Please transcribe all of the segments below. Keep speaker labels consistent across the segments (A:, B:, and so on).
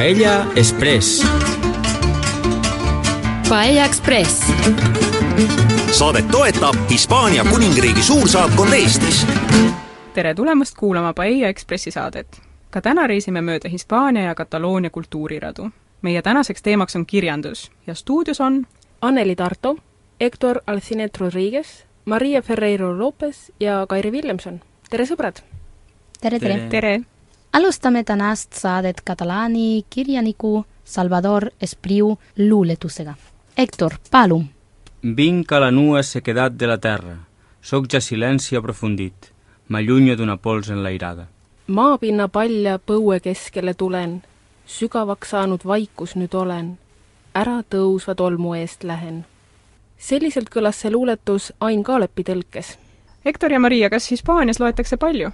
A: Paella Express.
B: Paella Express.
C: saadet toetab Hispaania kuningriigi suursaatkond Eestis.
D: tere tulemast kuulama Paella Ekspressi saadet. ka täna reisime mööda Hispaania ja Kataloonia kultuuriradu. meie tänaseks teemaks on kirjandus ja stuudios on
E: Anneli Tarto, Hector Alcinet Rodriguez, Maria Ferreiro Lopez ja Kairi Villemson. tere, sõbrad!
B: tere, tere,
A: Tere.
B: Alustame tänast saadet katalaani kirjaniku Salvador Espriu luuletusega. Hector, palun!
A: Vinc a la nua sequedat de la terra. Soc ja silenci aprofundit. M'allunyo d'una pols enlairada.
E: maapinna palja põue keskele tulen, sügavaks saanud vaikus nüüd olen, ära tõusva tolmu eest lähen. selliselt kõlas see luuletus Ain Kaalepi tõlkes.
D: Hektor ja Maria, kas Hispaanias loetakse palju?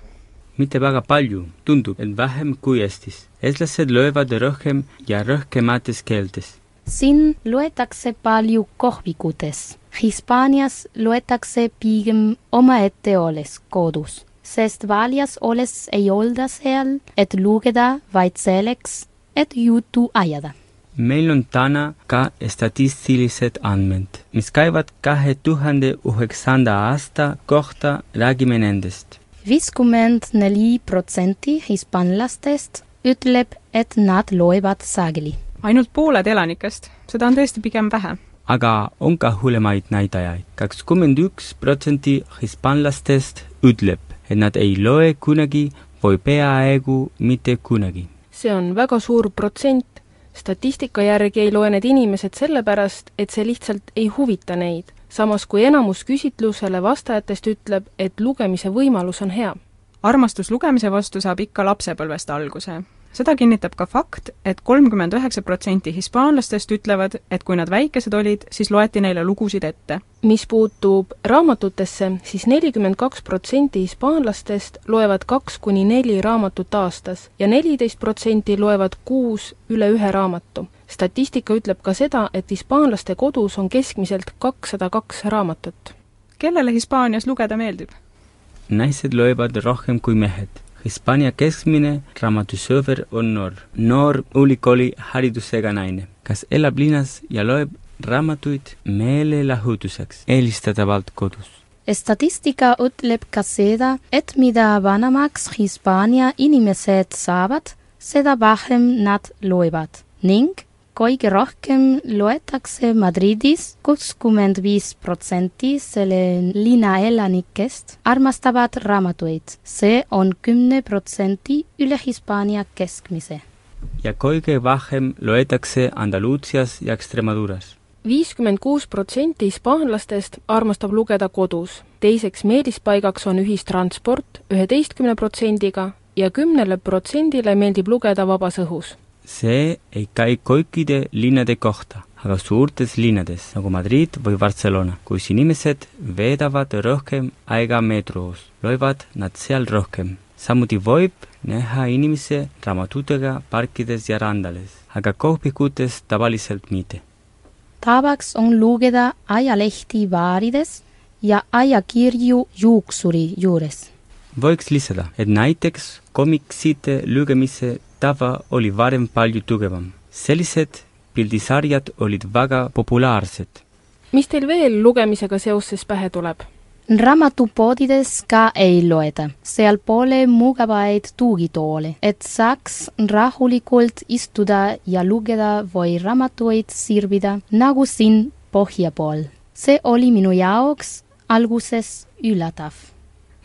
A: Mitte väga palju, tundub, et vähem kui Eestis. eestlased löövad rohkem ja rohkemates keeltes.
B: siin loetakse palju kohvikutes. Hispaanias loetakse pigem omaette olles kodus, sest valjas olles ei olda seal, et lugeda, vaid selleks, et juttu ajada.
A: meil on täna ka statistilised andmed, mis käivad kahe tuhande üheksanda aasta kohta, räägime nendest.
B: Viiskümmend neli protsenti hispaanlastest ütleb, et nad loevad sageli.
D: ainult pooled elanikest, seda on tõesti pigem vähe.
A: aga on ka hullemaid näitajaid. kakskümmend üks protsenti hispaanlastest ütleb, et nad ei loe kunagi või peaaegu mitte kunagi.
E: see on väga suur protsent, statistika järgi ei loe need inimesed sellepärast, et see lihtsalt ei huvita neid, samas kui enamus küsitlusele vastajatest ütleb, et lugemise võimalus on hea.
D: armastus lugemise vastu saab ikka lapsepõlvest alguse. seda kinnitab ka fakt et, et kolmkümmend üheksa protsenti hispaanlastest ütlevad, et kui nad väikesed olid, siis loeti neile lugusid ette.
E: mis puutub raamatutesse siis, siis nelikümmend kaks protsenti hispaanlastest loevad kaks kuni neli raamatut aastas ja neliteist protsenti loevad kuus üle ühe raamatu. Statistika ütleb ka seda, et hispaanlaste kodus on keskmiselt kakssada kaks raamatut.
D: kellele Hispaanias lugeda meeldib?
A: naised loevad rohkem kui mehed. Hispaania keskmine raamatusööver on noor, noor ülikooli haridusega naine, kes elab linnas ja loeb raamatuid meelelahutuseks, eelistatavalt kodus.
B: statistika ütleb ka seda, et mida vanemaks Hispaania inimesed saavad, seda vähem nad loevad ning kõige rohkem loetakse Madridis, kuuskümmend viis protsenti selle linna elanikest armastavad raamatuid. see on kümne protsendi üle Hispaania keskmise.
A: ja kõige vähem loetakse Andaluusias ja Extremaduras.
E: viiskümmend kuus protsenti hispaanlastest armastab lugeda kodus, teiseks meelispaigaks on ühistransport üheteistkümne protsendiga ja kümnele protsendile meeldib lugeda vabas õhus
A: see ei käi kõikide linnade kohta, aga suurtes linnades nagu Madrid või Barcelona, kus inimesed veedavad rohkem aega meetroos, loevad nad seal rohkem. samuti võib näha inimese raamatutega parkides ja randades, aga kohvikutes tavaliselt mitte.
B: tavaks on lugeda ajalehti baarides ja ajakirju juuksuri juures.
A: võiks lisada, et näiteks komiksite lugemise tava oli varem palju tugevam. sellised pildisarjad olid väga populaarsed.
E: mis teil veel lugemisega seoses pähe tuleb?
B: raamatupoodides ka ei loeta, seal pole mugavaid tugitoole, et saaks rahulikult istuda ja lugeda või raamatuid sirvida, nagu siin põhja pool. see oli minu jaoks alguses üllatav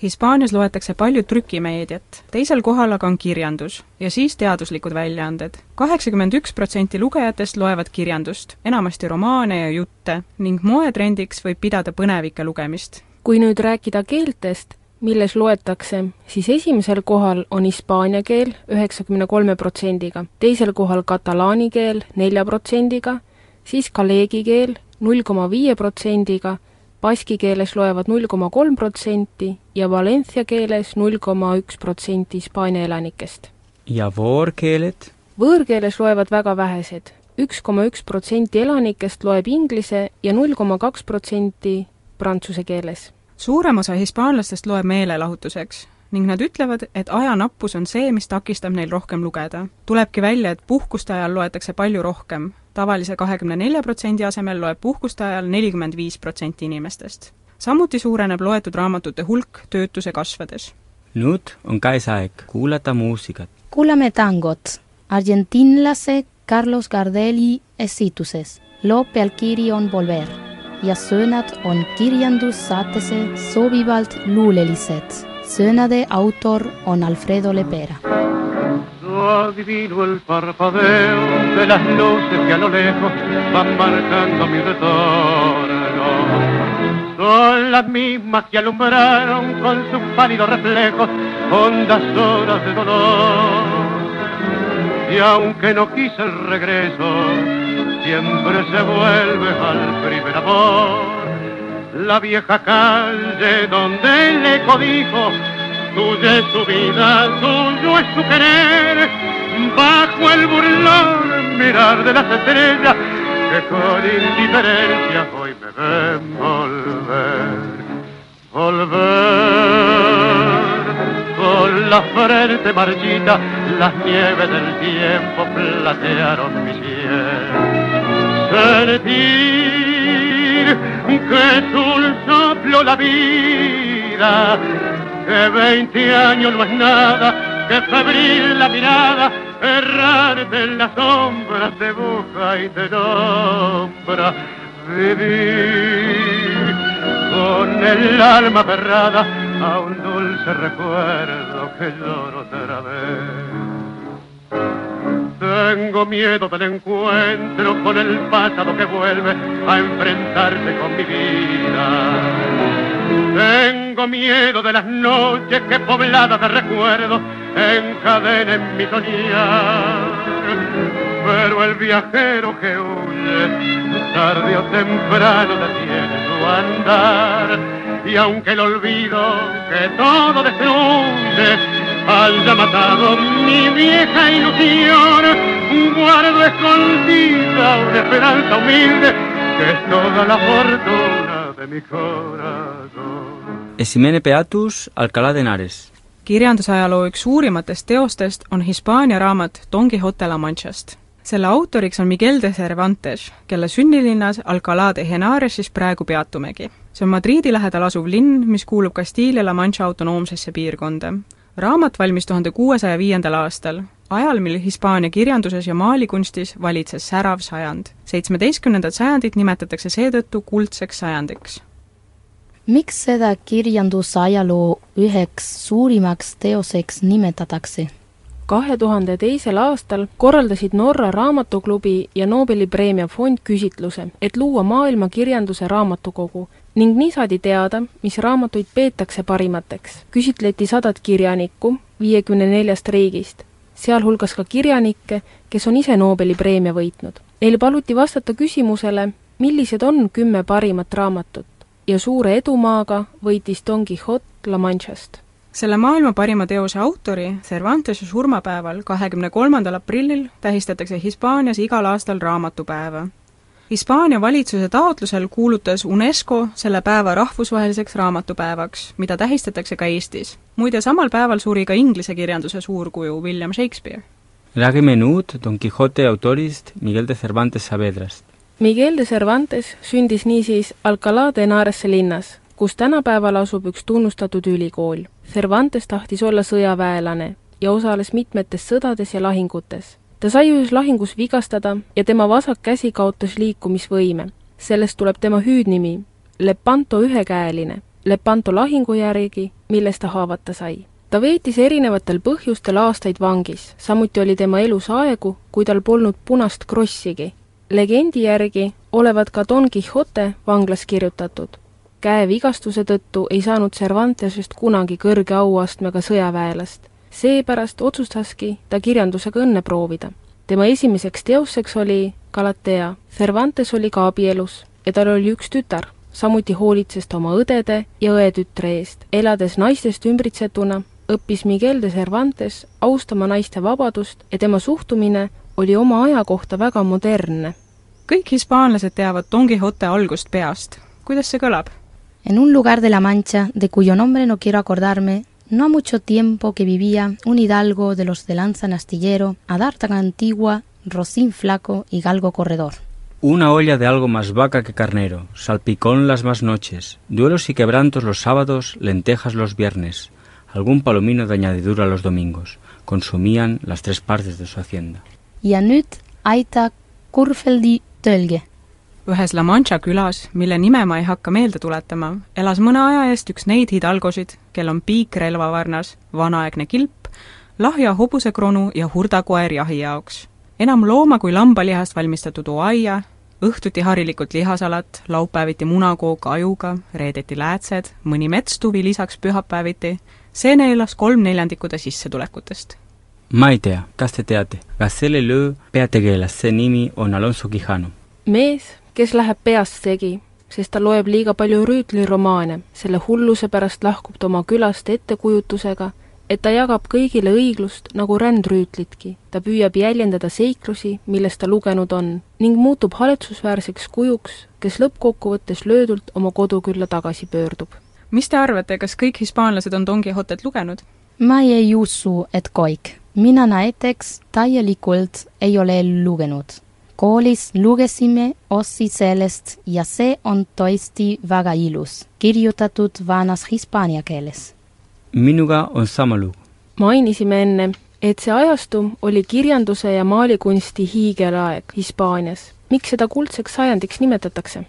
D: Hispaanias loetakse palju trükimeediat, teisel kohal aga on kirjandus ja siis teaduslikud väljaanded. kaheksakümmend üks protsenti lugejatest loevad kirjandust, enamasti romaane ja jutte ning moetrendiks võib pidada põnevike lugemist.
E: kui nüüd rääkida keeltest, milles loetakse, siis esimesel kohal on hispaania keel üheksakümne kolme protsendiga, teisel kohal katalaani keel nelja protsendiga, siis galeegi keel null koma viie protsendiga baski keeles loevad null koma kolm protsenti ja valencia keeles null koma üks protsenti Hispaania elanikest.
A: ja võõrkeeled?
E: võõrkeeles loevad väga vähesed, üks koma üks protsenti elanikest loeb inglise ja null koma kaks protsenti prantsuse keeles.
D: suurem osa hispaanlastest loeb meelelahutuseks. ning nad ütlevad, et ajanappus on see, mis takistab neil rohkem lugeda. tulebki välja, et puhkuste ajal loetakse palju rohkem, tavalise kahekümne nelja protsendi asemel loeb puhkuste ajal nelikümmend viis protsenti inimestest. samuti suureneb loetud raamatute hulk töötuse kasvades.
A: nüüd on käes aeg kuulata muusikat.
B: kuulame tangot argentinlase Carlos Gardeli esituses. loo pealkiri on Volver ja sõnad on kirjandussaatese sobivalt luulelised. Sõnade autor on Alfredo Lepera.
F: adivino el parpadeo de las luces que a lo lejos van marcando mi retorno. Son las mismas que alumbraron con sus pálidos reflejos hondas horas de dolor. Y aunque no quise el regreso, siempre se vuelve al primer amor. La vieja calle donde el eco dijo, tuya es su vida, tuyo es su querer, bajo el burlón mirar de las estrellas que con indiferencia hoy me ven volver, volver. Con la frente marchita, las nieves del tiempo platearon mi cielo. Sentir que es soplo la vida, que veinte años no es nada, que febril la mirada, errarte en las sombras te busca y te nombra. Vivir con el alma aferrada a un dulce recuerdo que lloro otra vez. Tengo miedo del encuentro con el pasado que vuelve a enfrentarse con mi vida. Tengo miedo de las noches que pobladas de recuerdos encadenen mi soñar. Pero el viajero que huye, tarde o temprano detiene su andar. Y aunque el olvido que todo destruye haya matado mi vieja ilusión, guardo escondida una esperanza humilde que es toda la fortuna de mi corazón.
A: Esimene peatus Alcalá de Henares.
D: kirjandusajaloo üks suurimatest teostest on Hispaania raamat Don Quixote la Manchast. selle autoriks on Miguel de Cervantes, kelle sünnilinnas Alcalá de Henaresis praegu peatumegi. see on Madriidi lähedal asuv linn, mis kuulub Castilla-La Mancha autonoomsesse piirkonda. Raamat valmis tuhande kuuesaja viiendal aastal, ajal, mil Hispaania kirjanduses ja maalikunstis valitses särav sajand. seitsmeteistkümnendat sajandit nimetatakse seetõttu kuldseks sajandiks
B: miks seda kirjandusajaloo üheks suurimaks teoseks nimetatakse?
E: kahe tuhande teisel aastal korraldasid Norra Raamatuklubi ja Nobeli preemia fond küsitluse, et luua maailma kirjanduse raamatukogu ning nii saadi teada, mis raamatuid peetakse parimateks. küsitleti sadat kirjanikku viiekümne neljast riigist, sealhulgas ka kirjanikke, kes on ise Nobeli preemia võitnud. Neil paluti vastata küsimusele, millised on kümme parimat raamatut ja suure edumaaga võitis Don Quixote La Manchast
D: selle maailma parima teose autori Cervantese surmapäeval, kahekümne kolmandal aprillil tähistatakse Hispaanias igal aastal raamatupäeva. Hispaania valitsuse taotlusel kuulutas UNESCO selle päeva rahvusvaheliseks raamatupäevaks, mida tähistatakse ka Eestis. muide, samal päeval suri ka inglise kirjanduse suurkuju William Shakespeare.
A: räägime nüüd Don Quixote autorist Miguel de Cervantes Saavedrast.
E: Miguel de Cervantes sündis niisiis Alcalá de Henares'e linnas, kus tänapäeval asub üks tunnustatud ülikool. Cervantes tahtis olla sõjaväelane ja osales mitmetes sõdades ja lahingutes. Ta sai ühes lahingus vigastada ja tema vasak käsi kaotas liikumisvõime. sellest tuleb tema hüüdnimi, Lepanto ühekäeline, Lepanto lahingu järgi, milles ta haavata sai. ta veetis erinevatel põhjustel aastaid vangis, samuti oli tema elus aegu, kui tal polnud punast krossigi. legendi järgi olevat ka Don Quixote vanglas kirjutatud käevigastuse tõttu ei saanud Cervantesest kunagi kõrge auastmega sõjaväelast. Seepärast otsustaski ta kirjandusega õnne proovida. tema esimeseks teoseks oli Galatea. Cervantes oli ka abielus ja tal oli üks tütar, samuti hoolitses ta oma õdede ja õetütre eest. elades naistest ümbritsetuna, õppis Miguel de Cervantes austama naiste vabadust ja tema suhtumine oli oma aja kohta väga modernne.
D: kõik hispaanlased teavad Don Quixote algust peast. kuidas see kõlab?
B: En un lugar de la Mancha, de cuyo nombre no quiero acordarme, No ha mucho tiempo que vivía un hidalgo de los de Lanza Astillero, Adártaga Antigua, Rocín Flaco y Galgo Corredor.
A: Una olla de algo más vaca que carnero, salpicón las más noches, duelos y quebrantos los sábados, lentejas los viernes, algún palomino de añadidura los domingos. Consumían las tres partes de su hacienda.
B: ja nüüd aita Kurfeldi tölge.
D: Ühes La Mancha külas, mille nime ma ei hakka meelde tuletama, elas mõne aja eest üks neid hidalgosid, kel on piik relvavarnas, vanaaegne kilp, lahja hobusekronu ja hurdakoer jahi jaoks. enam looma kui lambalihast valmistatud oaia, õhtuti harilikult lihasalat, laupäeviti munakook ajuga, reedeti läätsed, mõni metstuvi lisaks pühapäeviti, see neelas kolm neljandikku ta sissetulekutest
A: ma ei tea, kas te teate, kas selle löö peategelase nimi on Alonso Quijano?
E: mees, kes läheb peast segi, sest ta loeb liiga palju rüütliromaane, selle hulluse pärast lahkub ta oma külast ettekujutusega, et ta jagab kõigile õiglust nagu rändrüütlitki. ta püüab jäljendada seiklusi, millest ta lugenud on, ning muutub haletsusväärseks kujuks, kes lõppkokkuvõttes löödult oma kodukülla tagasi pöördub.
D: mis te arvate, kas kõik hispaanlased on Don Quixotet lugenud?
B: ma ei usu, et kõik. mina näiteks täielikult ei ole lugenud. Koolis lugesime osi sellest ja see on tõesti väga ilus, kirjutatud vanas hispaania keeles.
A: minuga on sama lugu.
E: mainisime enne, et see ajastu oli kirjanduse ja maalikunsti hiigelaeg Hispaanias. miks seda kuldseks sajandiks nimetatakse?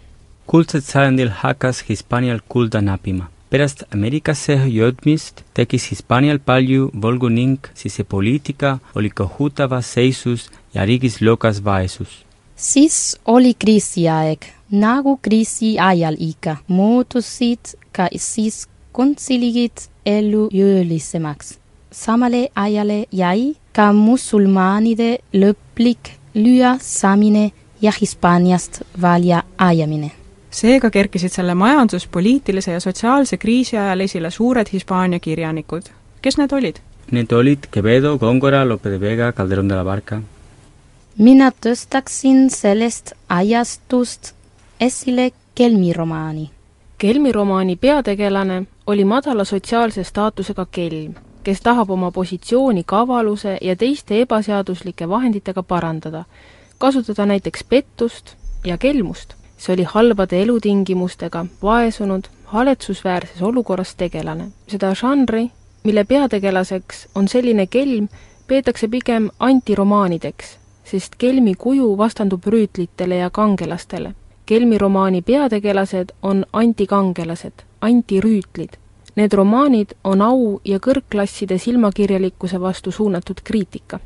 A: kuldsel sajandil hakkas Hispaanial kulda näppima. Pärast Ameerikasse jõudmist tekkis Hispaanial palju volgu ning sisepoliitika oli kohutavas seisus ja riigis lokas vaesus.
B: siis oli kriisiaeg, nagu kriisi ajal ikka, muutusid ka siis kunstiliigid elu jõulisemaks. samale ajale jäi ka musulmaanide lõplik lüüa saamine ja Hispaaniast välja ajamine
D: seega kerkisid selle majandus, poliitilise ja sotsiaalse kriisi ajal esile suured Hispaania kirjanikud. kes need olid?
A: Need olid Quevedo, Góngora, Lope de Vega, Calderón de la Barca.
B: mina tõstaksin sellest ajastust esile kelmiromaani.
E: kelmiromaani peategelane oli madala sotsiaalse staatusega kelm, kes tahab oma positsiooni kavaluse ja teiste ebaseaduslike vahenditega parandada, kasutada näiteks pettust ja kelmust see oli halbade elutingimustega, vaesunud, haletsusväärses olukorras tegelane. seda žanri, mille peategelaseks on selline kelm, peetakse pigem antiromaanideks, sest kelmi kuju vastandub rüütlitele ja kangelastele. kelmi romaani peategelased on antikangelased, antirüütlid. Need romaanid on au- ja kõrgklasside silmakirjalikkuse vastu suunatud kriitika.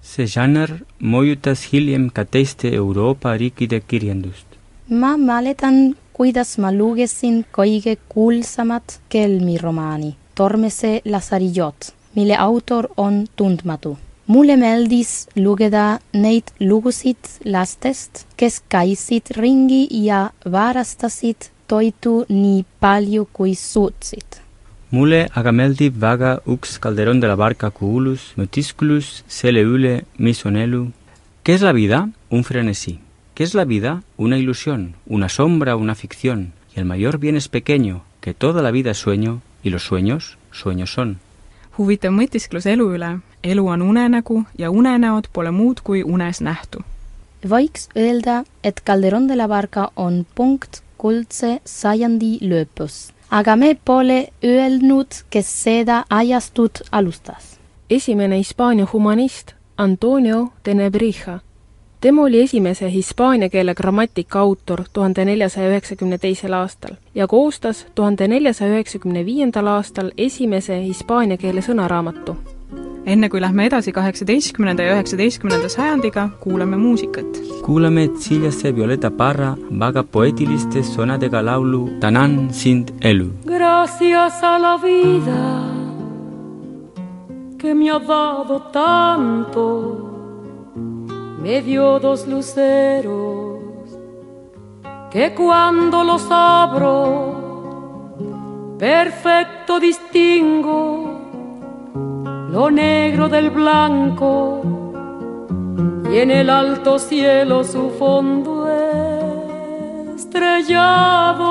A: see žanr mõjutas hiljem ka teiste Euroopa riikide kirjandust.
B: Ma mäletan, kuidas ma lugesin kõige kuulsamat kelmiromaani, Tormese Lazarillos, mille autor on tundmatu. mulle meeldis lugeda neid lugusid lastest, kes käisid ringi ja varastasid toitu nii palju, kui suutsid.
A: mulle aga meeldib väga üks Calderón de la Barca kuulus mõtisklus selle üle, mis on elu. ¿Qué es la vida? Un frenesí. ¿Qué es la vida? Una ilusión, una sombra, una ficción. Y el mayor bien es pequeño, que toda la vida es sueño y los sueños, sueños son.
D: huvitav mõtisklus elu üle. elu on unenägu ja unenäod pole muud kui unes nähtu.
B: võiks öelda, et Calderón de la Barca on punkt kuldse sajandi lõpus, aga me pole öelnud, kes seda ajastut alustas.
E: esimene Hispaania humanist Antonio de Nebrija. Tema oli esimese hispaania keele grammatika autor tuhande neljasaja üheksakümne teisel aastal ja koostas tuhande neljasaja üheksakümne viiendal aastal esimese hispaania keele sõnaraamatu.
D: enne kui lähme edasi kaheksateistkümnenda ja üheksateistkümnenda sajandiga, kuulame muusikat.
A: kuulame Tsiljase Violeta Parra väga poeetiliste sõnadega laulu Tänan sind elu.
G: Gracias a la vida que me ha dado tanto, me dio dos luceros que cuando los abro, perfecto distingo lo negro del blanco y en el alto cielo su fondo estrellado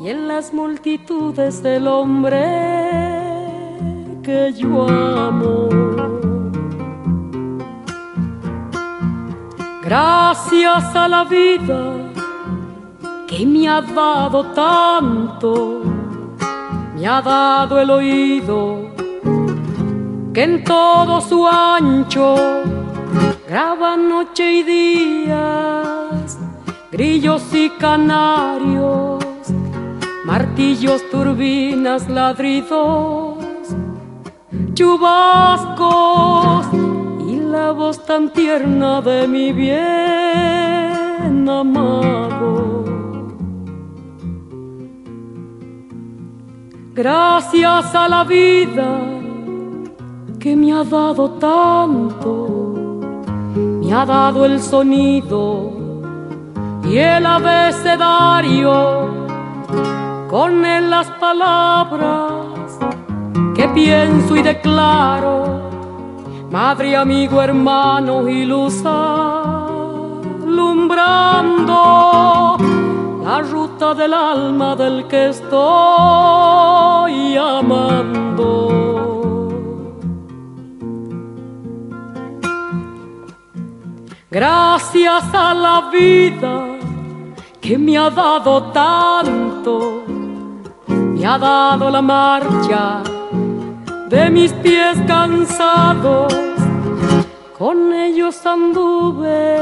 G: y en las multitudes del hombre que yo amo. Gracias a la vida que me ha dado tanto, me ha dado el oído que en todo su ancho graba noche y días, grillos y canarios, martillos, turbinas, ladridos, chubascos la voz tan tierna de mi bien amado. Gracias a la vida que me ha dado tanto, me ha dado el sonido y el abecedario, con él las palabras que pienso y declaro, madre, amigo, hermano y luz alumbrando la ruta del alma del que estoy amando. Gracias a la vida que me ha dado tanto, me ha dado la marcha de mis pies cansados, con ellos anduve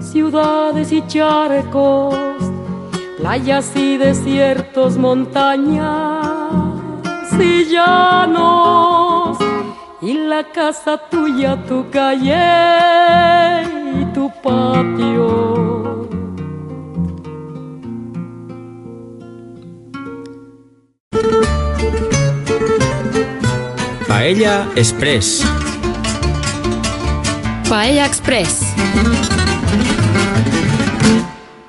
G: ciudades y charcos, playas y desiertos, montañas y llanos, y la casa tuya, tu calle y tu patio.
H: Paella Express.
B: Paella Express.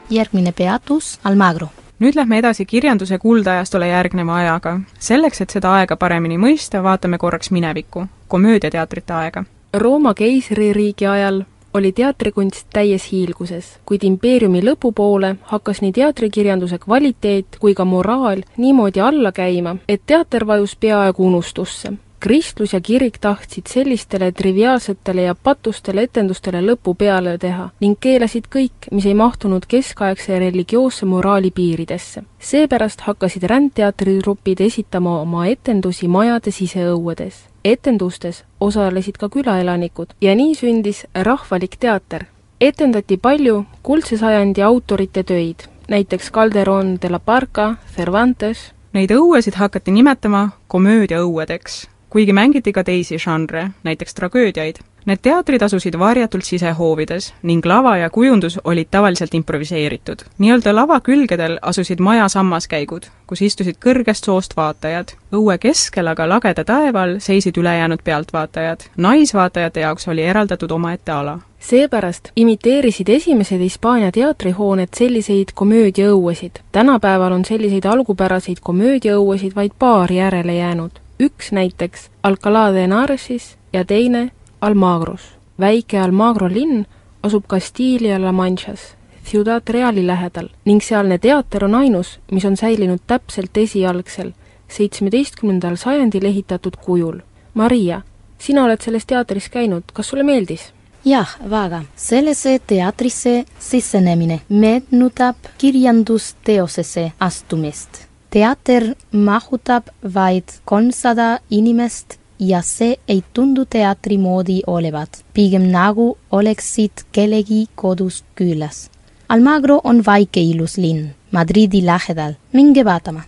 B: järgmine peatus Almagro.
D: nüüd lähme edasi kirjanduse kuldajastule järgneva ajaga. selleks, et seda aega paremini mõista, vaatame korraks minevikku, komöödiateatrite aega.
E: Rooma keisririigi ajal oli teatrikunst täies hiilguses, kuid impeeriumi lõpupoole hakkas nii teatrikirjanduse kvaliteet kui ka moraal niimoodi alla käima, et teater vajus peaaegu unustusse kristlus ja kirik tahtsid sellistele triviaalsetele ja patustele etendustele lõpu peale teha ning keelasid kõik, mis ei mahtunud keskaegse religioosse moraali piiridesse. seepärast hakkasid rändteatritrupid esitama oma etendusi majade siseõuedes. etendustes osalesid ka külaelanikud ja nii sündis rahvalik teater. etendati palju kuldse sajandi autorite töid, näiteks Calderon de la Barca, Cervantes,
D: Neid õuesid hakati nimetama komöödiaõuedeks kuigi mängiti ka teisi žanre, näiteks tragöödiaid. Need teatrid asusid varjatult sisehoovides ning lava ja kujundus olid tavaliselt improviseeritud. nii-öelda lava külgedel asusid maja sammaskäigud, kus istusid kõrgest soost vaatajad. õue keskel aga lageda taeva all seisid ülejäänud pealtvaatajad. naisvaatajate jaoks oli eraldatud omaette ala
E: seepärast imiteerisid esimesed Hispaania teatrihooned selliseid komöödiaõuesid. tänapäeval on selliseid algupäraseid komöödiaõuesid vaid paar järele jäänud üks näiteks Alcalá de Henaresis ja teine Almagros. väike Almagro linn asub Castilla-La Manchas, Ciudad Reali lähedal ning sealne teater on ainus, mis on säilinud täpselt esialgsel, seitsmeteistkümnendal sajandil ehitatud kujul. Maria, sina oled selles teatris käinud, kas sulle meeldis?
B: jah, väga. sellesse teatrisse sisenemine meenutab kirjandusteosesse astumist teater mahutab vaid kolmsada inimest ja see ei tundu teatri moodi olevat, pigem nagu oleksid kellegi kodus külas. Almagro on väike ilus linn Madridi lähedal, minge vaatama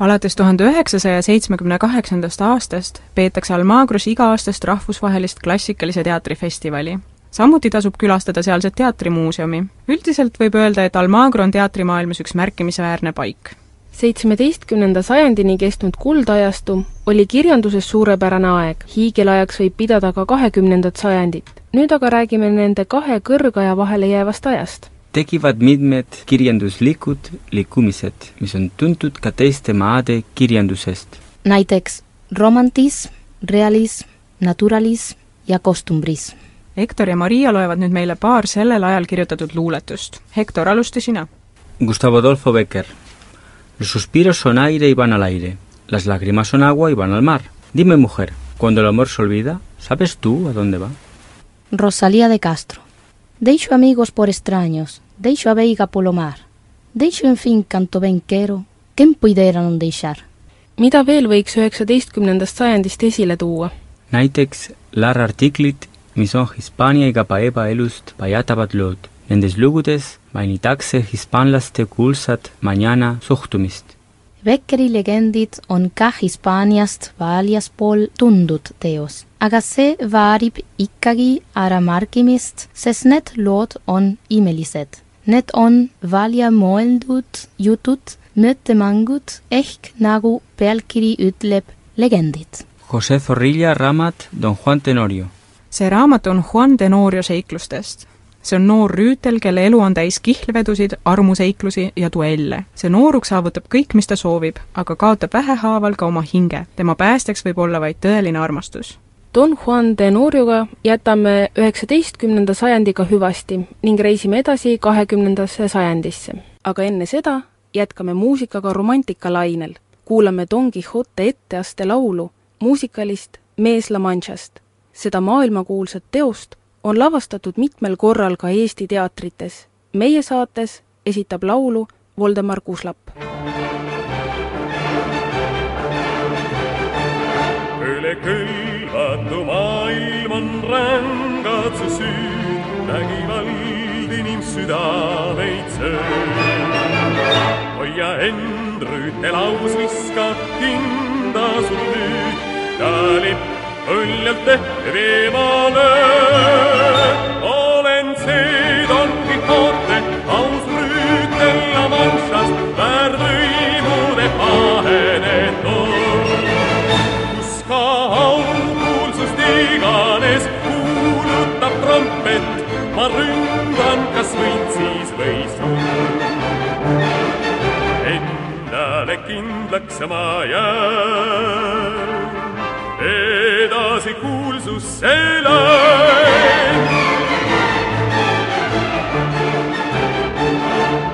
D: alates tuhande üheksasaja seitsmekümne kaheksandast aastast peetakse Almagros iga-aastast rahvusvahelist klassikalise teatri festivali. samuti tasub külastada sealset teatrimuuseumi. üldiselt võib öelda, et Almagro on teatrimaailmas üks märkimisväärne paik
E: seitsmeteistkümnenda sajandini kestnud kuldajastu oli kirjanduses suurepärane aeg, hiigelajaks võib pidada ka kahekümnendat sajandit. nüüd aga räägime nende kahe kõrgaja vahele jäävast ajast.
A: tekivad mitmed kirjanduslikud liikumised, mis on tuntud ka teiste maade kirjandusest.
B: näiteks romantism, realism, naturalism ja kostumbrism.
D: Hektor ja Maria loevad nüüd meile paar sellel ajal kirjutatud luuletust. Hektor, alusta sina.
A: Gustavo Adolfo Becker Los suspiros son aire y van al aire, las lágrimas son agua y van al mar. Dime, mujer, cuando el amor se olvida, ¿sabes tú a dónde va?
B: Rosalía de Castro. Deixo amigos por extraños, deixo a veiga polo mar. Deixo en fin canto ben quero, quen puidera non deixar.
E: mida veel võiks üheksateistkümnendast sajandist esile tuua?
A: näiteks Lara artiklit, mis on Hispaania igapäeva elust pajatavad lood. Nendes lugudes mainitakse hispaanlaste kuulsat mañana suhtumist.
B: Beckeri legendid on ka Hispaaniast väljaspool tundud teos, aga see väärib ikkagi äramarkimist, sest need lood on imelised. Need on välja mõeldud jutud, mõttemängud ehk nagu pealkiri ütleb, legendid.
A: José Zorrilla raamat Don Juan Tenorio.
D: see raamat on Juan Tenorio seiklustest. See on noor rüütel, kelle elu on täis kihlvedusid, armuseiklusi ja duelle. see nooruk saavutab kõik, mis ta soovib, aga kaotab vähehaaval ka oma hinge. tema päästjaks võib olla vaid tõeline armastus.
E: Don Juan de Norioga jätame üheksateistkümnenda sajandiga hüvasti ning reisime edasi kahekümnendasse sajandisse. aga enne seda jätkame muusikaga romantikalainel. kuulame Don Quixote etteaste laulu muusikalist Mees La Manchast. seda maailmakuulsat teost on lavastatud mitmel korral ka Eesti teatrites. meie saates esitab laulu Voldemar Kuslapp.
H: üle külvatu maailm on rängad su süün, vägivald inimsüdameid sööb. hoia end rüütelaus, viska kinda sul nüüd, ta lipp õljalt tehtud eemale. olen see Don Quixote, aus rüütel La Manchast, väärvõimude pahene torm kus ka aukuulsust iganes kuulutab trompet, ma ründan, kas võit siis või surm. Endale kindlaks ma jään, edasi kuulsusse lähen.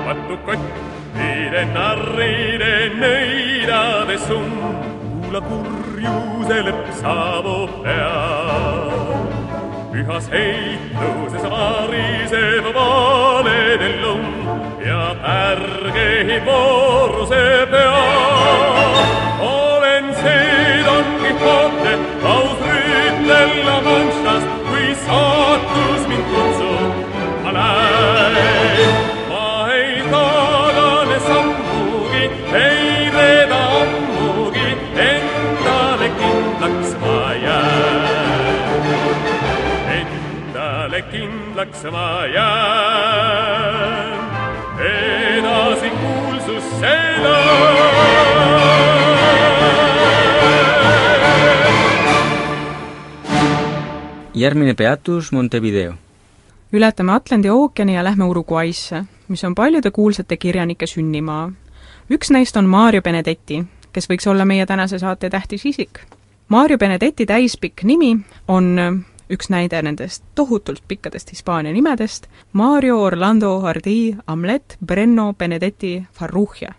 H: patukottide, narride, nõidade summ, kuula kurjuse lõpp saabub peal. pühas heituses variseb valedel lumm ja pärgehib vooruse peal. Quixote, aus rüütel La Manchast, kui saatus mind kutsub, ma lähen. ma ei tagane sammugi, ei reeda ammugi, endale kindlaks ma jään. Endale kindlaks ma jään,
A: järgmine peatus Montevideo.
D: ületame Atlandi ookeani ja lähme Uruguaysse, mis on paljude kuulsate kirjanike sünnimaa. üks neist on Mario Benedetti, kes võiks olla meie tänase saate tähtis isik. Mario Benedetti täispikk nimi on üks näide nendest tohutult pikkadest Hispaania nimedest, Mario Orlando Hardy Amlet Brenno Benedetti Farrugia.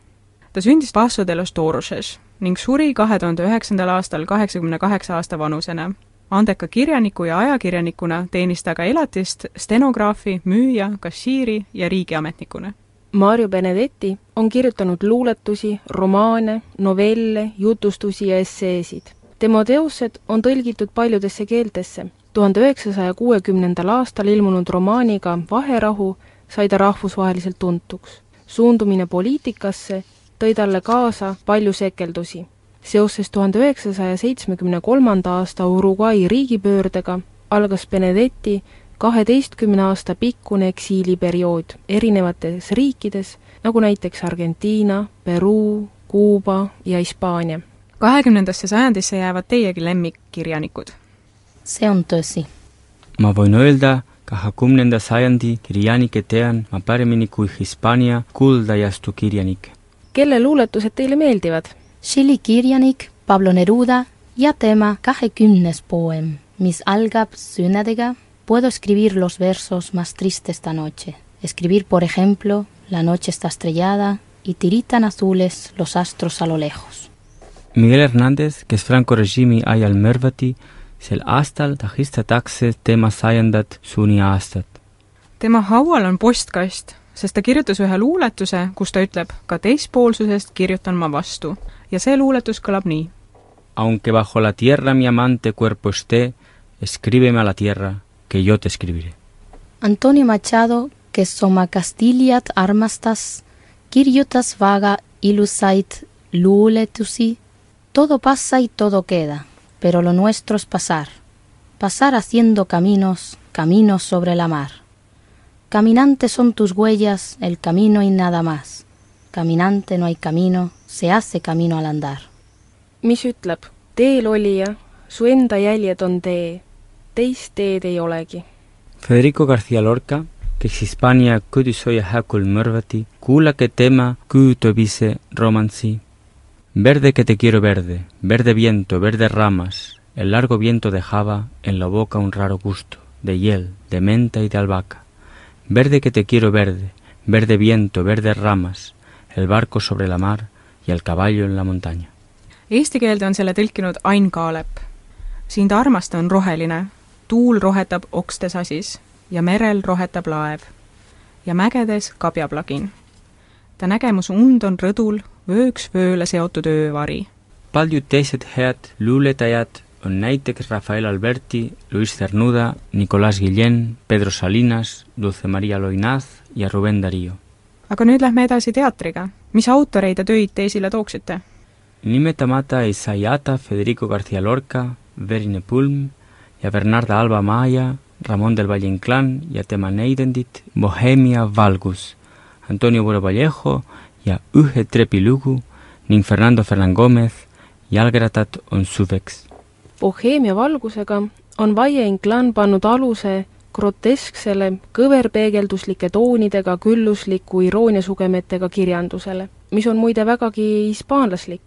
D: ta sündis Paso de los Toroses ning suri kahe tuhande üheksandal aastal kaheksakümne kaheksa aasta vanusena andeka kirjaniku ja ajakirjanikuna teenis ta ka elatist stenograafi, müüja, kassiiri ja riigiametnikuna.
E: Mario Benedetti on kirjutanud luuletusi, romaane, novelle, jutustusi ja esseesid. tema teosed on tõlgitud paljudesse keeltesse. tuhande üheksasaja kuuekümnendal aastal ilmunud romaaniga Vaherahu sai ta rahvusvaheliselt tuntuks. suundumine poliitikasse tõi talle kaasa palju sekeldusi seoses tuhande üheksasaja seitsmekümne kolmanda aasta Uruguay riigipöördega algas Benedetti kaheteistkümne aasta pikkune eksiiliperiood erinevates riikides, nagu näiteks Argentiina, Peruu, Kuuba ja Hispaania.
D: kahekümnendasse sajandisse jäävad teiegi lemmikkirjanikud.
B: see on tõsi.
A: ma võin öelda, kahekümnenda sajandi kirjanikke tean ma paremini kui Hispaania kuldajastu kirjanikke.
E: kelle luuletused teile meeldivad?
B: Tšiili kirjanik Pablo Neruda ja tema kahekümnes poem, mis algab sõnadega Puedo escribir los versos más tristes esta noche. Escribir, por ejemplo, la noche está estrellada y tiritan azules los astros a lo lejos.
A: Miguel Hernández, kes Franco režiimi ajal mõrvati, sel aastal tähistatakse tema sajandat sünniaastat.
D: tema haual on postkast, sest ta kirjutas ühe luuletuse, kus ta ütleb, ka teispoolsusest kirjutan ma vastu. Ja see luuletus kõlab nii.
A: Aunque bajo la tierra mi amante cuerpo esté, escríbeme a la tierra, que yo te escribiré.
B: Antonio Machado, kes oma Castiliat armastas, kirjutas vaga ilusaid luuletusi, todo pasa y todo queda, pero lo nuestro es pasar, pasar haciendo caminos, caminos sobre la mar. Caminante son tus huellas, el camino y nada más. Caminante no hay camino, se hace camino al andar.
E: mis ütleb, teel olija, su enda jäljed on tee, teist teed ei olegi.
A: Federico García Lorca, kes Hispaania Kudisoja häkul mõrvati, kuulake tema küütobise romansi. Verde que te quiero verde, verde viento, verde ramas, el largo viento dejaba en la boca un raro gusto, de hiel, de menta y de albahaca. Verde que te quiero verde, verde viento, verde ramas, el barco sobre la mar y el caballo en la montaña.
D: Eesti keelde on selle tõlkinud Ain Kaalep. sind armastan roheline, tuul rohetab okste sasis ja merel rohetab laev ja mägedes kabjaplagin. ta nägemus und on rõdul vööks vööle seotud öövari.
A: paljud teised head luuletajad on näiteks Rafael Alberti, Luis Cernuda, Nicolás Guillén, Pedro Salinas, Dulce María Loinaz ja Rubén Darío.
D: Aga nüüd lähme edasi teatriga. mis autoreid ja töid te esile tooksite?
A: nimetamata ei saa jätta Federico García Lorca, Verine Pulm ja Bernarda Alba Maia, Ramon del Valle Inclán ja tema neidendit Bohemia valgus, Antonio Buro Vallejo ja Ühe trepi lugu ning Fernando Fernán Gómez Jalgratat on suveks.
E: Boheemia valgusega on Vaie Inclán pannud aluse grotesksele, kõverpeegelduslike toonidega küllusliku irooniasugemetega kirjandusele, mis on muide vägagi hispaanlaslik.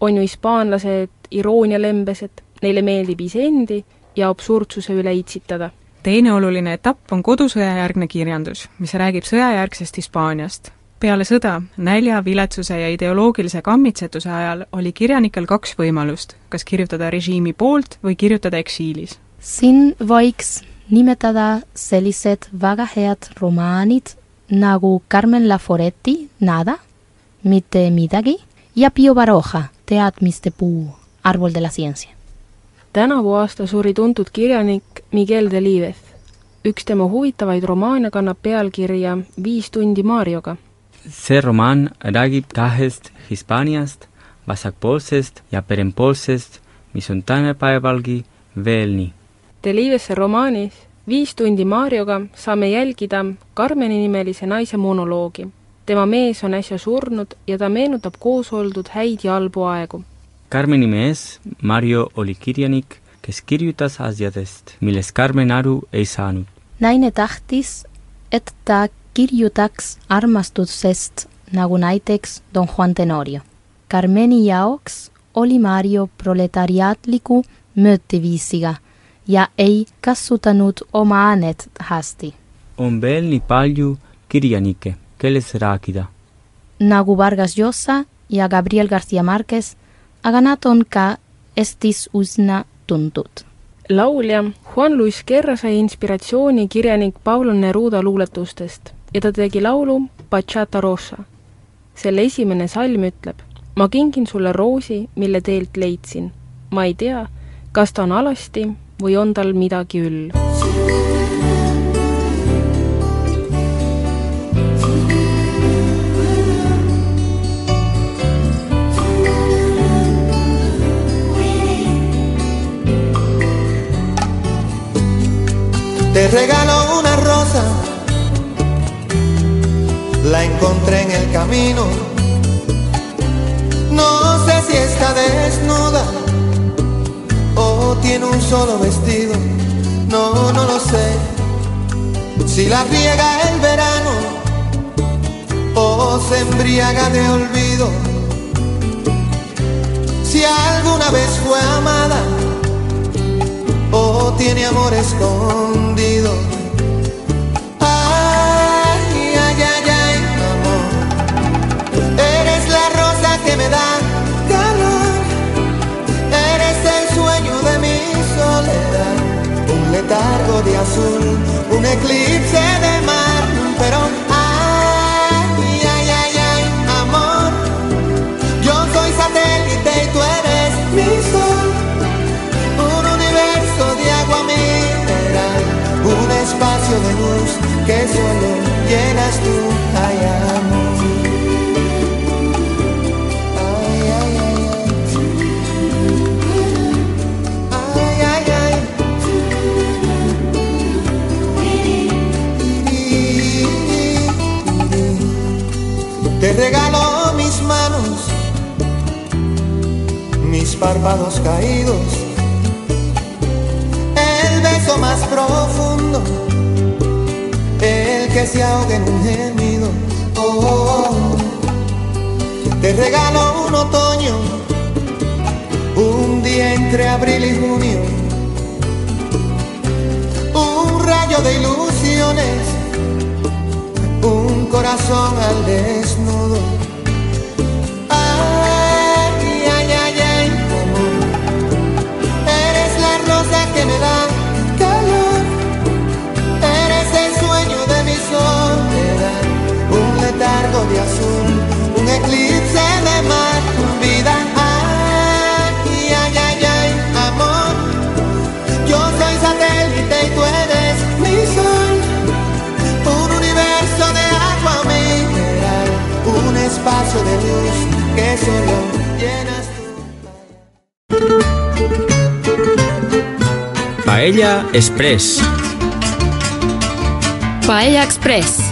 E: on ju hispaanlased iroonialembesed, neile meeldib iseendi ja absurdsuse üle itsitada.
D: teine oluline etapp on kodusõjajärgne kirjandus, mis räägib sõjajärgsest Hispaaniast. peale sõda, nälja, viletsuse ja ideoloogilise kammitsetuse ajal oli kirjanikel kaks võimalust, kas kirjutada režiimi poolt või kirjutada eksiilis.
B: siin võiks nimetada sellised väga head romaanid nagu Carmen Laforetti Nada, mitte midagi ja Pio Baroja Teadmiste puu, Árbol de la ciencia.
E: tänavu aasta suri tuntud kirjanik Miguel Delivez. üks tema huvitavaid romaane kannab pealkirja Viis tundi Marioga.
A: see romaan räägib kahest Hispaaniast, vasakpoolsest ja parempoolsest, mis on tänapäevalgi veel nii.
E: Delivese romaanis Viis tundi Marioga saame jälgida Carmeni nimelise naise monoloogi. tema mees on äsja surnud ja ta meenutab koos oldud häid ja halbu aegu.
A: Carmeni mees Mario oli kirjanik, kes kirjutas asjadest, millest Carmen aru ei saanud.
B: naine tahtis, et ta kirjutaks armastusest nagu näiteks Don Juan Tenorio. Carmeni jaoks oli Mario proletariaatliku mõõteviisiga ja ei kasutanud oma äänet hästi.
A: on veel nii palju kirjanikke, kellest rääkida.
B: nagu Vargas Llosa ja Gabriel García Márquez, aga nad on ka Eestis üsna tuntud.
E: laulja Juan Luis Guerra sai inspiratsiooni kirjanik Pablo Neruda luuletustest ja ta tegi laulu Bachata Rosa. selle esimene salm ütleb, ma kingin sulle roosi, mille teelt leidsin. ma ei tea, kas ta on alasti või on tal midagi üll.
I: Te regalo una rosa, la encontré en el camino. No sé si está desnuda o tiene un solo vestido, no, no lo sé. Si la riega el verano o se embriaga de olvido. Si alguna vez fue amada o tiene amor escondido. Ay, ay, ay, ay, amor. Eres la rosa que me da letargo de azul, un eclipse de mar, pero ay, ay, ay, ay, amor, yo soy satélite y tú eres mi sol, un universo de agua mineral, un espacio de luz párpados caídos, el beso más profundo, el que se ahoga en un gemido. Oh. Te regalo un otoño, un día entre abril y junio, un rayo de ilusiones, un corazón al desnudo. Solo llenas tú.
A: Paella Express.
J: Paella Express.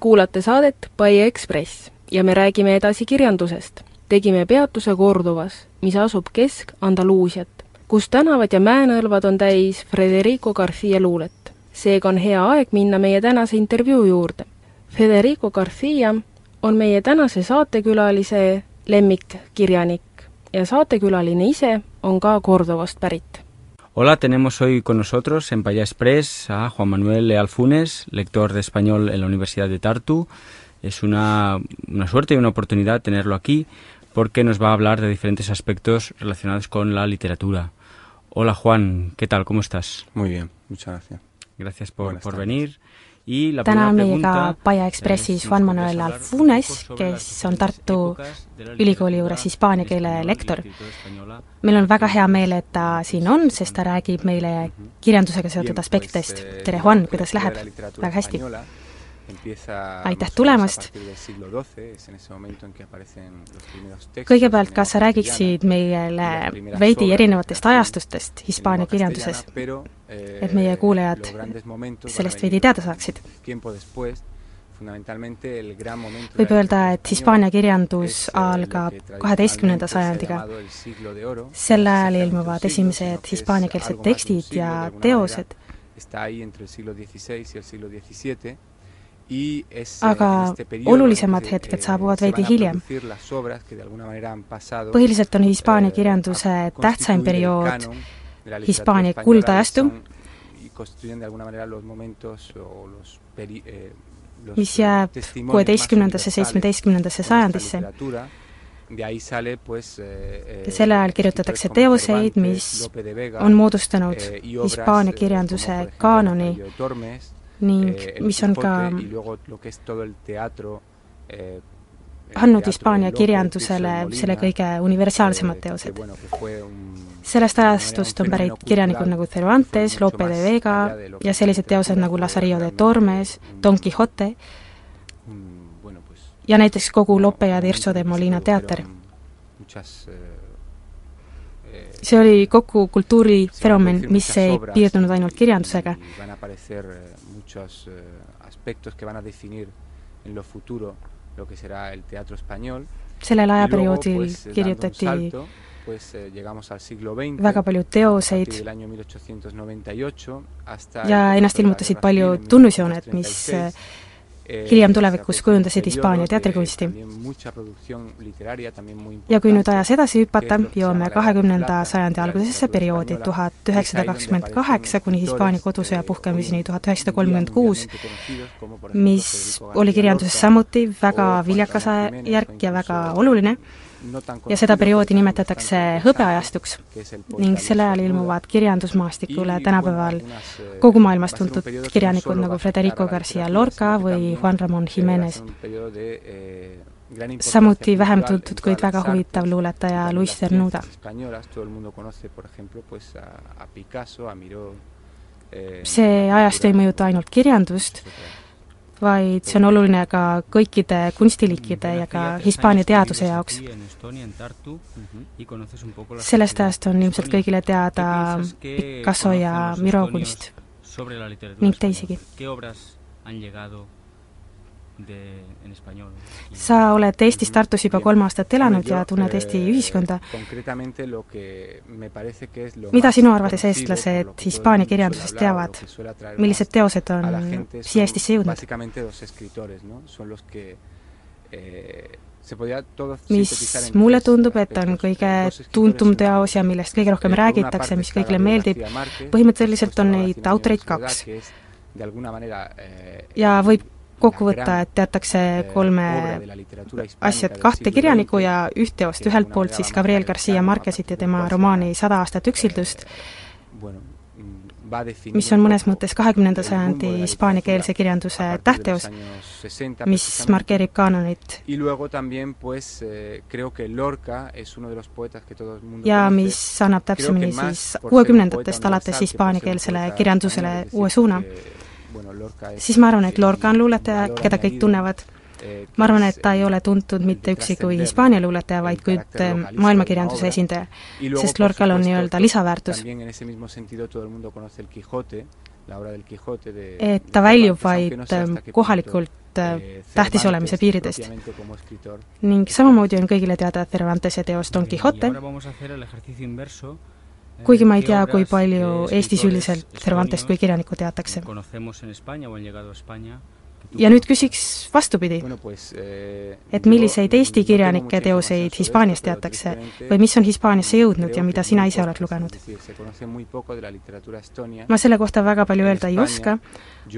E: kuulate saadet Paie Ekspress ja me räägime edasi kirjandusest. tegime peatuse Kordovas, mis asub Kesk-Andaluusiat, kus tänavad ja mäenõlvad on täis Federico Garcia luulet. seega on hea aeg minna meie tänase intervjuu juurde. Federico Garcia on meie tänase saatekülalise lemmikkirjanik ja saatekülaline ise on ka Kordovast pärit
A: Hola, tenemos hoy con nosotros en Paella Express a Juan Manuel Leal Funes, lector de español en la Universidad de Tartu. Es una, una suerte y una oportunidad tenerlo aquí porque nos va a hablar de diferentes aspectos relacionados con la literatura. Hola Juan, ¿qué tal? ¿Cómo estás?
K: Muy bien, muchas gracias.
A: Gracias por, por
K: tardes.
A: venir.
J: Täna on meiega Paia
A: es
J: Ekspressis
A: si
J: Juan Manuel Alfunes, kes on Tartu ülikooli juures hispaania keele lektor. meil on väga hea meel, et ta siin on, sest ta räägib meile kirjandusega seotud aspektidest
K: eh,
J: tere,
K: la
J: Juan, kuidas läheb väga hästi. Aitäh tulemast. kõigepealt, kas sa räägiksid meile veidi erinevatest ajastustest Hispaania kirjanduses,
K: eh,
J: et meie kuulajad
K: van a
J: sellest veidi teada saaksid? võib öelda, et Hispaania kirjandus
K: eh,
J: algab kaheteistkümnenda sajandiga. sel ajal ilmuvad esimesed hispaaniakeelsed tekstid ja teosed, aga
K: este periodo
J: olulisemad hetked saabuvad veidi hiljem. põhiliselt on Hispaania
K: eh,
J: kirjanduse
K: a
J: tähtsaim periood Hispaania kuldajastu,
K: eh,
J: mis jääb kuueteistkümnendasse, seitsmeteistkümnendasse sajandisse.
K: eh,
J: ja sel ajal kirjutatakse teoseid, mis on moodustanud Hispaania kirjanduse kaanoni ning
K: eh,
J: mis on ka
K: Quijote
J: andnud Hispaania kirjandusele selle kõige universaalsemad teosed. sellest ajastust on pärit kirjanikud nagu Cervantes, Lope de Vega ja sellised teosed nagu Lazarillo de Tormes, Don
K: pues,
J: ja näiteks kogu Lope ja Tirso de Molina teater.
K: produjeron muchas, eh, eh,
J: see oli kogu
K: se
J: kultuurifenomen, mis ei piirdunud
K: y-
J: ainult kirjandusega.
K: eh, eh,
J: sellel ajaperioodil kirjutati
K: pues, eh, llegamos al siglo XX,
J: väga palju teoseid
K: del año 1898 hasta el
J: ja ennast ilmutasid palju tunnusjooned, mis
K: 1836. Eh,
J: hiljem tulevikus kujundasid Hispaania teatrikunsti. ja kui nüüd ajas edasi hüpata jõuame kahekümnenda sajandi algusesse perioodi tuhat üheksasada kakskümmend kaheksa kuni Hispaania kodusõja puhkemiseni tuhat üheksasada kolmkümmend kuus, mis oli kirjanduses samuti väga viljakas järk ja väga oluline
K: ja seda perioodi nimetatakse hõbeajastuks ning sel ajal ilmuvad kirjandusmaastikule tänapäeval kogu maailmas tuntud kirjanikud nagu Federico Garcia Lorca või Juan Ramon Jimenez. samuti vähem tuntud, kuid väga huvitav luuletaja Luis Cernuda. see ajastu ei mõjuta ainult kirjandust, vaid see on oluline ka kõikide kunstiliikide ja ka Hispaania teaduse jaoks. sellest ajast on ilmselt kõigile teada Picasso ja Miro kunst? ning teisigi sa oled Eestis Tartus juba kolm aastat elanud ja tunned Eesti ühiskonda. mida sinu arvates eestlased Hispaania kirjandusest teavad? millised teosed on siia Eestisse jõudnud? mis mulle tundub, et on kõige tuntum teos ja millest kõige rohkem räägitakse, mis kõigile meeldib, põhimõtteliselt on neid autoreid kaks. ja võib kokku võtta, et teatakse kolme asja, et kahte kirjanikku ja üht teost, ühelt poolt siis Gabriel Garcia Marquezit ja tema romaani Sada aastat üksildust, mis on mõnes mõttes kahekümnenda sajandi hispaaniakeelse kirjanduse tähtteos, mis markeerib kaanonit. ja mis annab täpsemini siis kuuekümnendatest alates hispaaniakeelsele kirjandusele uue suuna siis ma arvan, et Lorca on luuletaja, keda kõik tunnevad. ma arvan, et ta ei ole tuntud mitte üksi kui Hispaania luuletaja, vaid kui maailmakirjanduse esindaja, sest Lorcal on nii-öelda lisaväärtus. et ta väljub vaid kohalikult tähtis olemise piiridest. ning samamoodi on kõigile teada Cervantese teos Don Quixote, kuigi ma ei tea, kui palju Eestis üldiselt Cervantest kui kirjanikku teatakse. ja nüüd küsiks vastupidi,
J: eh,
K: et milliseid Eesti kirjanike teoseid Hispaanias teatakse või mis on Hispaaniasse jõudnud ja mida sina ise oled lugenud? ma selle kohta väga palju öelda ei oska,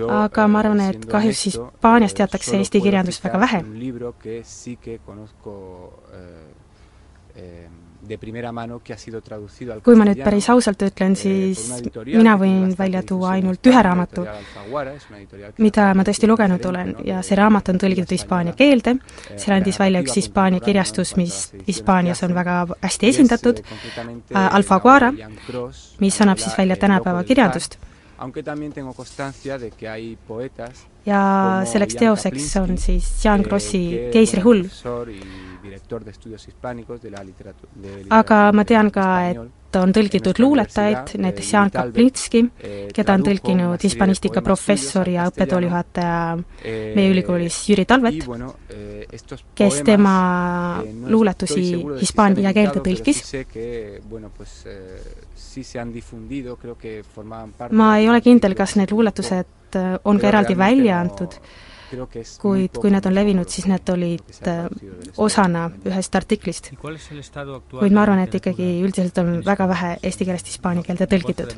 K: aga ma arvan, et kahjuks Hispaanias teatakse Eesti kirjandust väga vähe kui ma nüüd päris ausalt ütlen,
J: eh,
K: siis mina võin välja tuua ainult ühe raamatu, mida ma tõesti lugenud olen. ja see raamat on tõlgitud hispaania keelde,
J: eh,
K: selle andis välja üks Hispaania kirjastus, mis Hispaanias on väga hästi esindatud, äh, Alfaguara, mis annab siis välja tänapäeva kirjandust ja selleks teoseks on siis Jean Grossi Keisri hull aga ma tean ka, et on tõlgitud luuletajaid, näiteks Jaan Kaplinski,
J: eh,
K: keda on tõlkinud hispanistika professor ja õppetoolijuhataja
J: eh,
K: meie ülikoolis Jüri Talvet,
J: eh,
K: kes tema luuletusi hispaania keelde tõlkis. ma ei ole kindel, kas need luuletused on ka eraldi välja antud kuid kui need on levinud, siis need olid äh, osana ühest artiklist. kuid ma arvan, et ikkagi üldiselt on väga vähe eesti keelest hispaania keelde tõlgitud.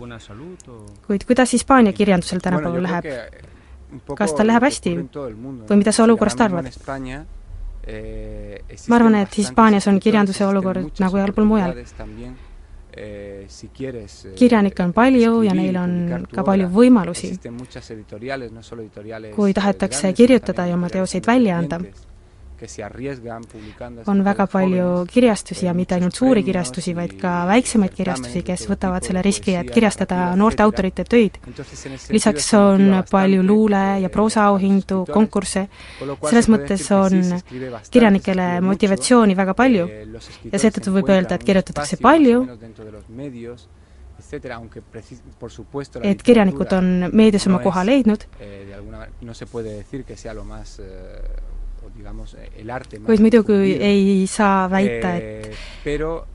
K: kuid kuidas Hispaania kirjandusel tänapäeval läheb? kas tal läheb hästi või mida sa olukorrast arvad?
J: Eh,
K: ma arvan, et Hispaanias on kirjanduse olukord nagu igal pool mujal kirjanikke on palju ja neil on ka palju võimalusi. kui tahetakse kirjutada ja oma teoseid välja anda, on väga palju kirjastusi ja mitte ainult suuri kirjastusi, vaid ka väiksemaid kirjastusi, kes võtavad selle riski, et kirjastada noorte autorite töid. lisaks on palju luule- ja proosaauhindu, konkursse, selles mõttes on kirjanikele motivatsiooni väga palju. ja seetõttu võib öelda, et kirjutatakse palju, et kirjanikud on meedias oma koha leidnud, kuid muidugi ei saa väita, et,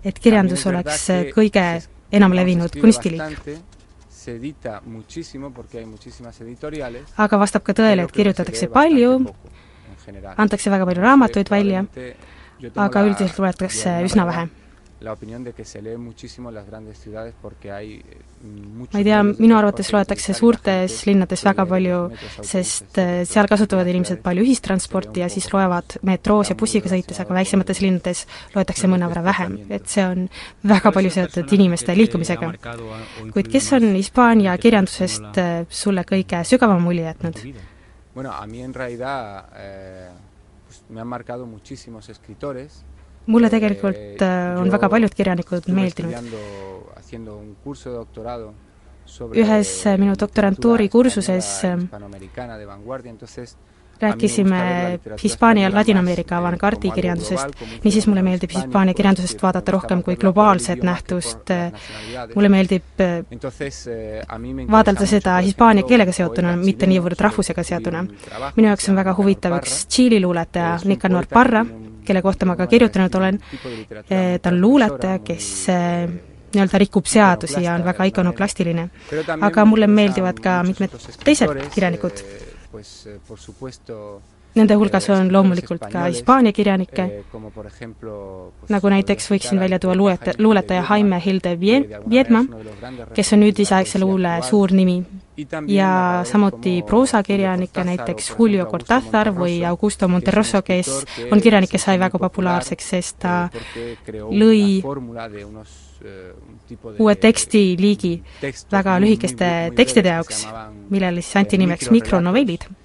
K: et kirjandus oleks kõige enam levinud kunstiliik. aga vastab ka tõele, et kirjutatakse palju, antakse väga palju raamatuid välja, aga üldiselt loetakse üsna vähe la opinión de que se lee muchísimo en las grandes ciudades porque hay eh,
J: ma ei tea, minu arvates loetakse suurtes linnades väga palju, sest
K: etcétera,
J: seal kasutavad inimesed palju ühistransporti ja siis loevad metroos ja bussiga sõites, aga väiksemates linnades loetakse mõnevõrra vähem, et see on väga palju seotud inimeste liikumisega. kuid kes on Hispaania kirjandusest äh, sulle kõige sügavama mulje jätnud?
K: Bueno, a mí en realidad eh, pues me han marcado muchísimos escritores.
J: Mulle tegelikult äh, on väga paljud kirjanikud meeldinud. ühes äh, minu doktorantuuri kursuses rääkisime Hispaania ja Ladina-Ameerika avangard'i kirjandusest, niisiis mulle meeldib Hispaania kirjandusest vaadata rohkem kui globaalset nähtust, mulle meeldib
K: eh,
J: vaadelda seda hispaania keelega seotuna, mitte niivõrd rahvusega seotuna. minu jaoks on väga huvitav üks Tšiili luuletaja, Nicanor Parra, kelle kohta ma ka kirjutanud olen, Eh, ta on luuletaja, kes
K: eh,
J: nii-öelda rikub seadusi ja on väga ikonoklastiline. Aga mulle meeldivad ka mitmed teised kirjanikud.
K: Eh,
J: Nende hulgas
K: eh,
J: on loomulikult ka Hispaania kirjanikke,
K: eh,
J: nagu näiteks võiksin välja tuua luuleta, luuletaja Jaime Hilde Viedma, kes on nüüdisaegse
K: poesía
J: luule suur nimi. Ja samuti proosakirjanikke, näiteks Julio Cortázar või Augusto Monterroso, kes on kirjanik, kes sai väga populaarseks, sest ta
K: eh, creó
J: lõi
K: eh,
J: uue tekstiliigi väga lühikeste tekstide jaoks, millele siis anti
K: eh,
J: nimeks
K: microrelatos.
J: mikronovellid.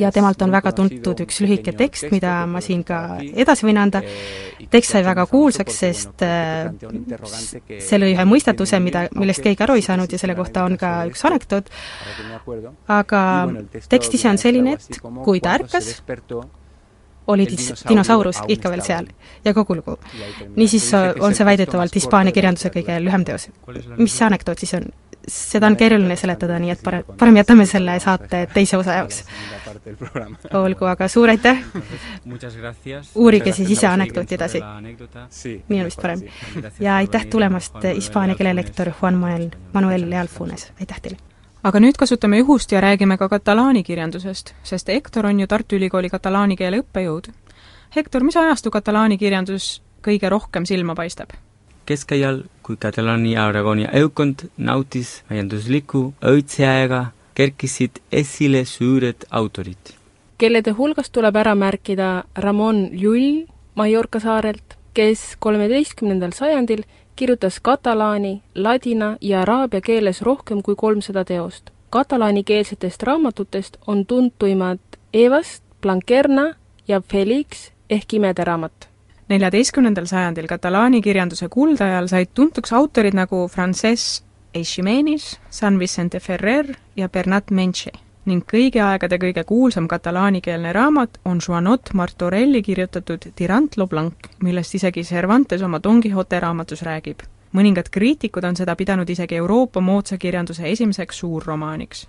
J: Ja temalt on väga tuntud
K: un
J: üks lühike tekst, mida ma siin ka edasi võin anda.
K: eh,
J: tekst sai väga kuulsaks, sest
K: que
J: see lõi ühe mõistatuse, mida, millest keegi aru ei saanud ja selle kohta on ka üks anekdoot, aga tekst ise on selline, et kui ta ärkas, oli dinosaurus ikka veel seal ja kogu lugu. Niisiis on see väidetavalt Hispaania kirjanduse kõige lühem teos. mis see anekdoot siis on? Seda on keeruline seletada, nii et pare-, parem jätame selle saate teise osa jaoks. olgu, aga suur aitäh! uurige siis ise anekdooti edasi. nii on vist parem. ja aitäh tulemast, hispaania keele lektor Juan Manuel, Manuel Lealfunes, aitäh teile! aga nüüd kasutame juhust ja räägime ka katalaani kirjandusest, sest Hektor on ju Tartu Ülikooli katalaani keele õppejõud. Hektor, mis ajastu katalaani kirjandus kõige rohkem silma paistab?
A: Keskajal, kui Katalaani ja Aragoonia õukond nautis majandusliku õitseaega, kerkisid esile suured autorid.
E: kellede hulgast tuleb ära märkida Ramon Llull Mallorca saarelt, kes kolmeteistkümnendal sajandil kirjutas katalaani, ladina ja araabia keeles rohkem kui kolmsada teost. katalaanikeelsetest raamatutest on tuntuimad Evast, Blanquerna ja Felix ehk Imede raamat.
J: Neljateistkümnendal sajandil katalaani kirjanduse kuldajal said tuntuks autorid nagu Frances Eiximenis, San Vicente Ferrer ja Bernat Menche ning kõigi aegade kõige kuulsam katalaanikeelne raamat on Juanot Martorelli kirjutatud Tirantlo Blanc, millest isegi Cervantes oma Don Quixote raamatus räägib. mõningad kriitikud on seda pidanud isegi Euroopa moodsa kirjanduse esimeseks suurromaaniks.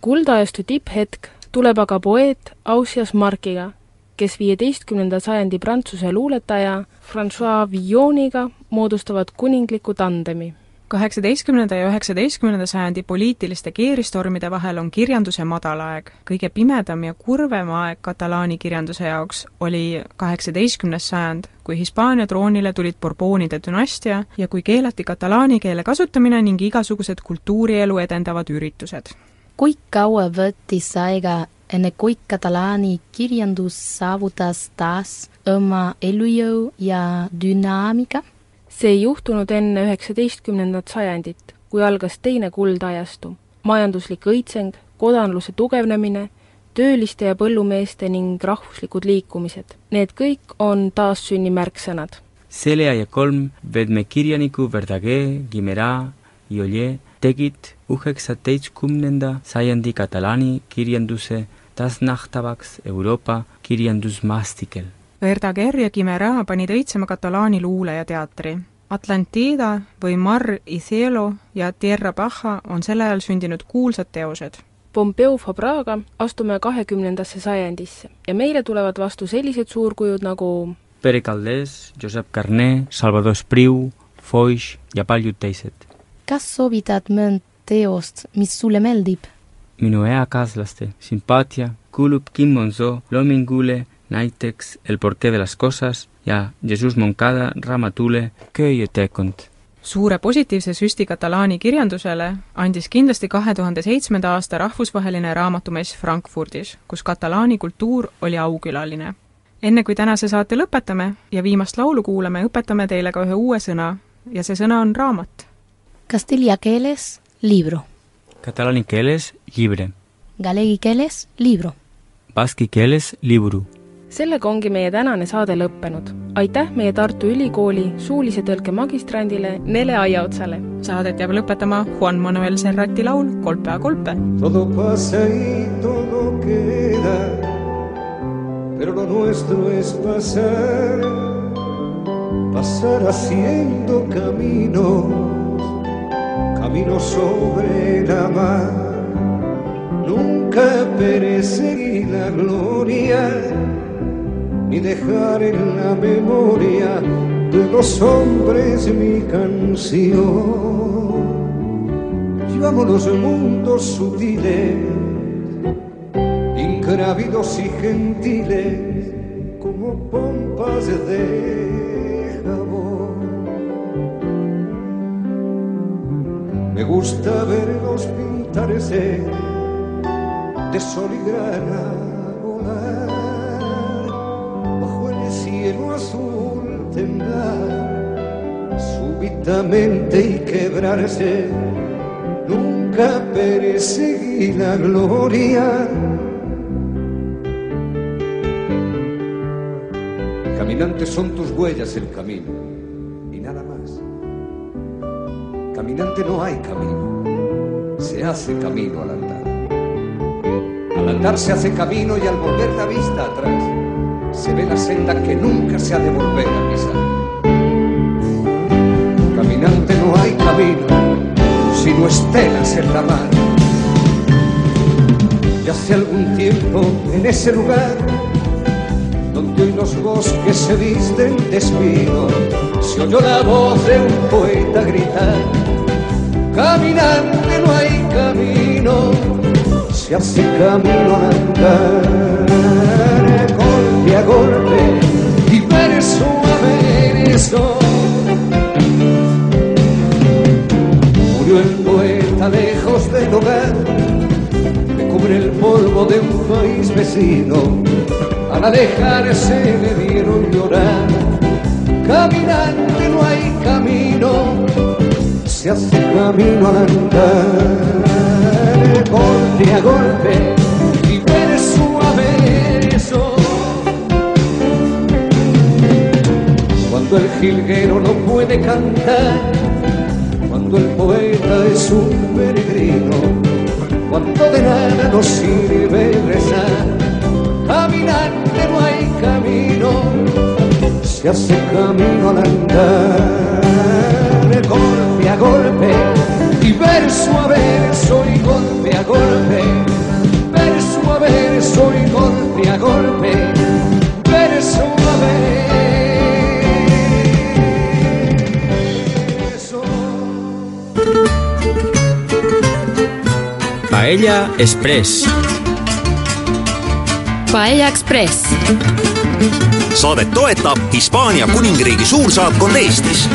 E: kuldajastu tipphetk tuleb aga poeet Ausias Markiga, kes viieteistkümnenda sajandi prantsuse luuletaja Francois Villoniga moodustavad kuningliku tandemi
J: kaheksateistkümnenda ja üheksateistkümnenda sajandi poliitiliste keeristormide vahel on kirjanduse madalaeg. kõige pimedam ja kurvem aeg katalaani kirjanduse jaoks oli kaheksateistkümnes sajand, kui Hispaania troonile tulid Bourboonide dünastia ja kui keelati katalaani keele kasutamine ning igasugused kultuurielu edendavad üritused.
B: kui kaua võttis aega, enne kui katalaani kirjandus saavutas taas oma elujõu ja dünaamika?
E: see ei juhtunud enne üheksateistkümnendat sajandit, kui algas teine kuldajastu. majanduslik õitseng, kodanluse tugevnemine, tööliste ja põllumeeste ning rahvuslikud liikumised. Need kõik on taassünni märksõnad.
A: Celia ja kolm vedmekirjaniku Verdaguer, Guimerá ja Oller tegid üheksateistkümnenda sajandi katalaani kirjanduse taasnähtavaks Euroopa kirjandusmaastikel.
J: Verdaguer ja Guimerá panid õitsema katalaani luule ja teatri. Atlantida või Mar y Cielo ja Tierra Baja on sel ajal sündinud kuulsad teosed.
E: Pompeu Fabraga astume kahekümnendasse sajandisse ja meile tulevad vastu sellised suurkujud nagu
A: Pere Caldés, Josep Carné, Salvador Espriu, Foix ja paljud teised.
B: kas soovitad mõnd teost, mis sulle meeldib?
A: Minu eakaaslaste sümpaatia kuulub Kim Monzo loomingule näiteks El porqué de las cosas ja Jesus Moncada raamatule Köietekond.
D: suure positiivse süsti katalaani kirjandusele andis kindlasti kahe tuhande seitsmenda aasta rahvusvaheline raamatumess Frankfurdis, kus katalaani kultuur oli aukülaline. enne kui tänase saate lõpetame ja viimast laulu kuulame, õpetame teile ka ühe uue sõna ja see sõna on raamat.
B: Castilla keeles libro,
A: Katalaani keeles libre,
B: galegi keeles libro.
A: baski keeles libru.
E: sellega ongi meie tänane saade lõppenud. aitäh meie Tartu Ülikooli suulise tõlke magistrandile Nele Aiaotsale.
D: saadet jääb lõpetama Juan Manuel Serrati laul Kolpe a kolpe.
L: Todo pasa y todo queda, pero lo nuestro es pasar, pasar haciendo caminos, caminos sobre la mar. Nunca perseguir la gloria, ni dejar en la memoria de los hombres mi canción. Llevamos los mundos sutiles, ingrávidos y gentiles, como pompas de Me gusta verlos pintarse de sol y grana volar, bajo el cielo azul temblar, súbitamente y quebrarse nunca perseguí la gloria. Caminantes son tus huellas el camino Caminante no hay camino, se hace camino al andar. Al andar se hace camino y al volver la vista atrás se ve la senda que nunca se ha de volver a pisar. Caminante no hay camino, sino estelas en la mar. Y hace algún tiempo en ese lugar donde hoy los bosques se visten de espino, se oyó la voz de un poeta gritar: Caminante no hay camino, se hace camino andar, golpe a golpe y verso a verso. Murió el poeta lejos del hogar, le cubre el polvo de un país vecino. Al alejarse le vieron llorar. Caminante no hay camino, se hace camino al andar, golpe a golpe y verso a verso. Cuando el jilguero no puede cantar, cuando el poeta es un peregrino, cuando de nada nos sirve rezar, caminante no hay camino, se hace camino al andar, golpe y verso a verso y golpe a golpe, verso a verso y golpe a golpe, verso a verso.
A: Paella Express.
M: Paella Express
C: saadet toetab Hispaania kuningriigi suursaatkond Eestis